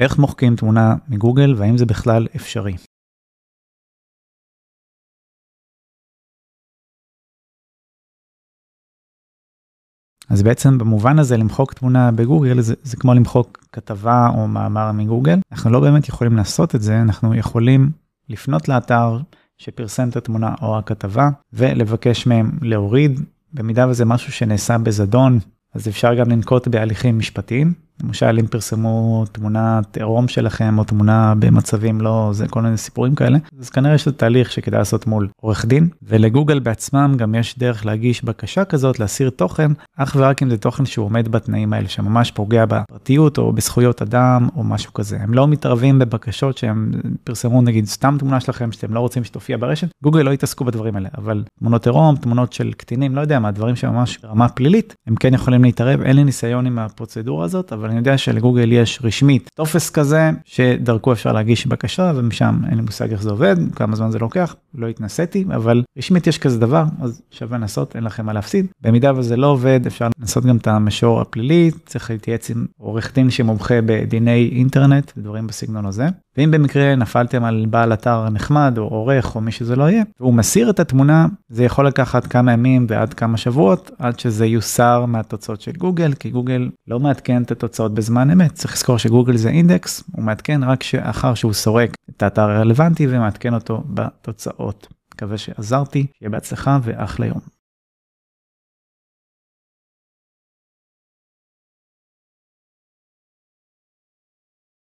איך מוחקים תמונה מגוגל והאם זה בכלל אפשרי. אז בעצם במובן הזה למחוק תמונה בגוגל זה, זה כמו למחוק כתבה או מאמר מגוגל. אנחנו לא באמת יכולים לעשות את זה, אנחנו יכולים לפנות לאתר שפרסם את התמונה או הכתבה ולבקש מהם להוריד, במידה וזה משהו שנעשה בזדון, אז אפשר גם לנקוט בהליכים משפטיים. למשל אם פרסמו תמונת עירום שלכם או תמונה במצבים לא זה כל מיני סיפורים כאלה אז כנראה שזה תהליך שכדאי לעשות מול עורך דין. ולגוגל בעצמם גם יש דרך להגיש בקשה כזאת להסיר תוכן אך ורק אם זה תוכן שהוא עומד בתנאים האלה שממש פוגע בפרטיות או בזכויות אדם או משהו כזה. הם לא מתערבים בבקשות שהם פרסמו נגיד סתם תמונה שלכם שאתם לא רוצים שתופיע ברשת. גוגל לא יתעסקו בדברים האלה אבל תמונות עירום תמונות של קטינים לא יודע מה דברים שממש רמה פלילית הם כן יכולים להתערב. אין לי ניסיון עם הפרוצדורה הזאת אבל אני יודע שלגוגל יש רשמית טופס כזה שדרכו אפשר להגיש בקשה ומשם אין לי מושג איך זה עובד כמה זמן זה לוקח לא התנסיתי אבל רשמית יש כזה דבר אז שווה לנסות אין לכם מה להפסיד. במידה וזה לא עובד אפשר לנסות גם את המישור הפלילי צריך להתייעץ עם עורך דין שמומחה בדיני אינטרנט ודברים בסגנון הזה ואם במקרה נפלתם על בעל אתר נחמד או עורך או מי שזה לא יהיה והוא מסיר את התמונה זה יכול לקחת כמה ימים ועד כמה שבועות עד שזה יוסר מהתוצאות של גוגל כי גוגל לא מעדכן את התוצאות בזמן אמת צריך לזכור שגוגל זה אינדקס הוא מעדכן רק אחר שהוא סורק את האתר הרלוונטי ומעדכן אותו בתוצאות. מקווה שעזרתי, שיהיה בהצלחה ואחלה יום.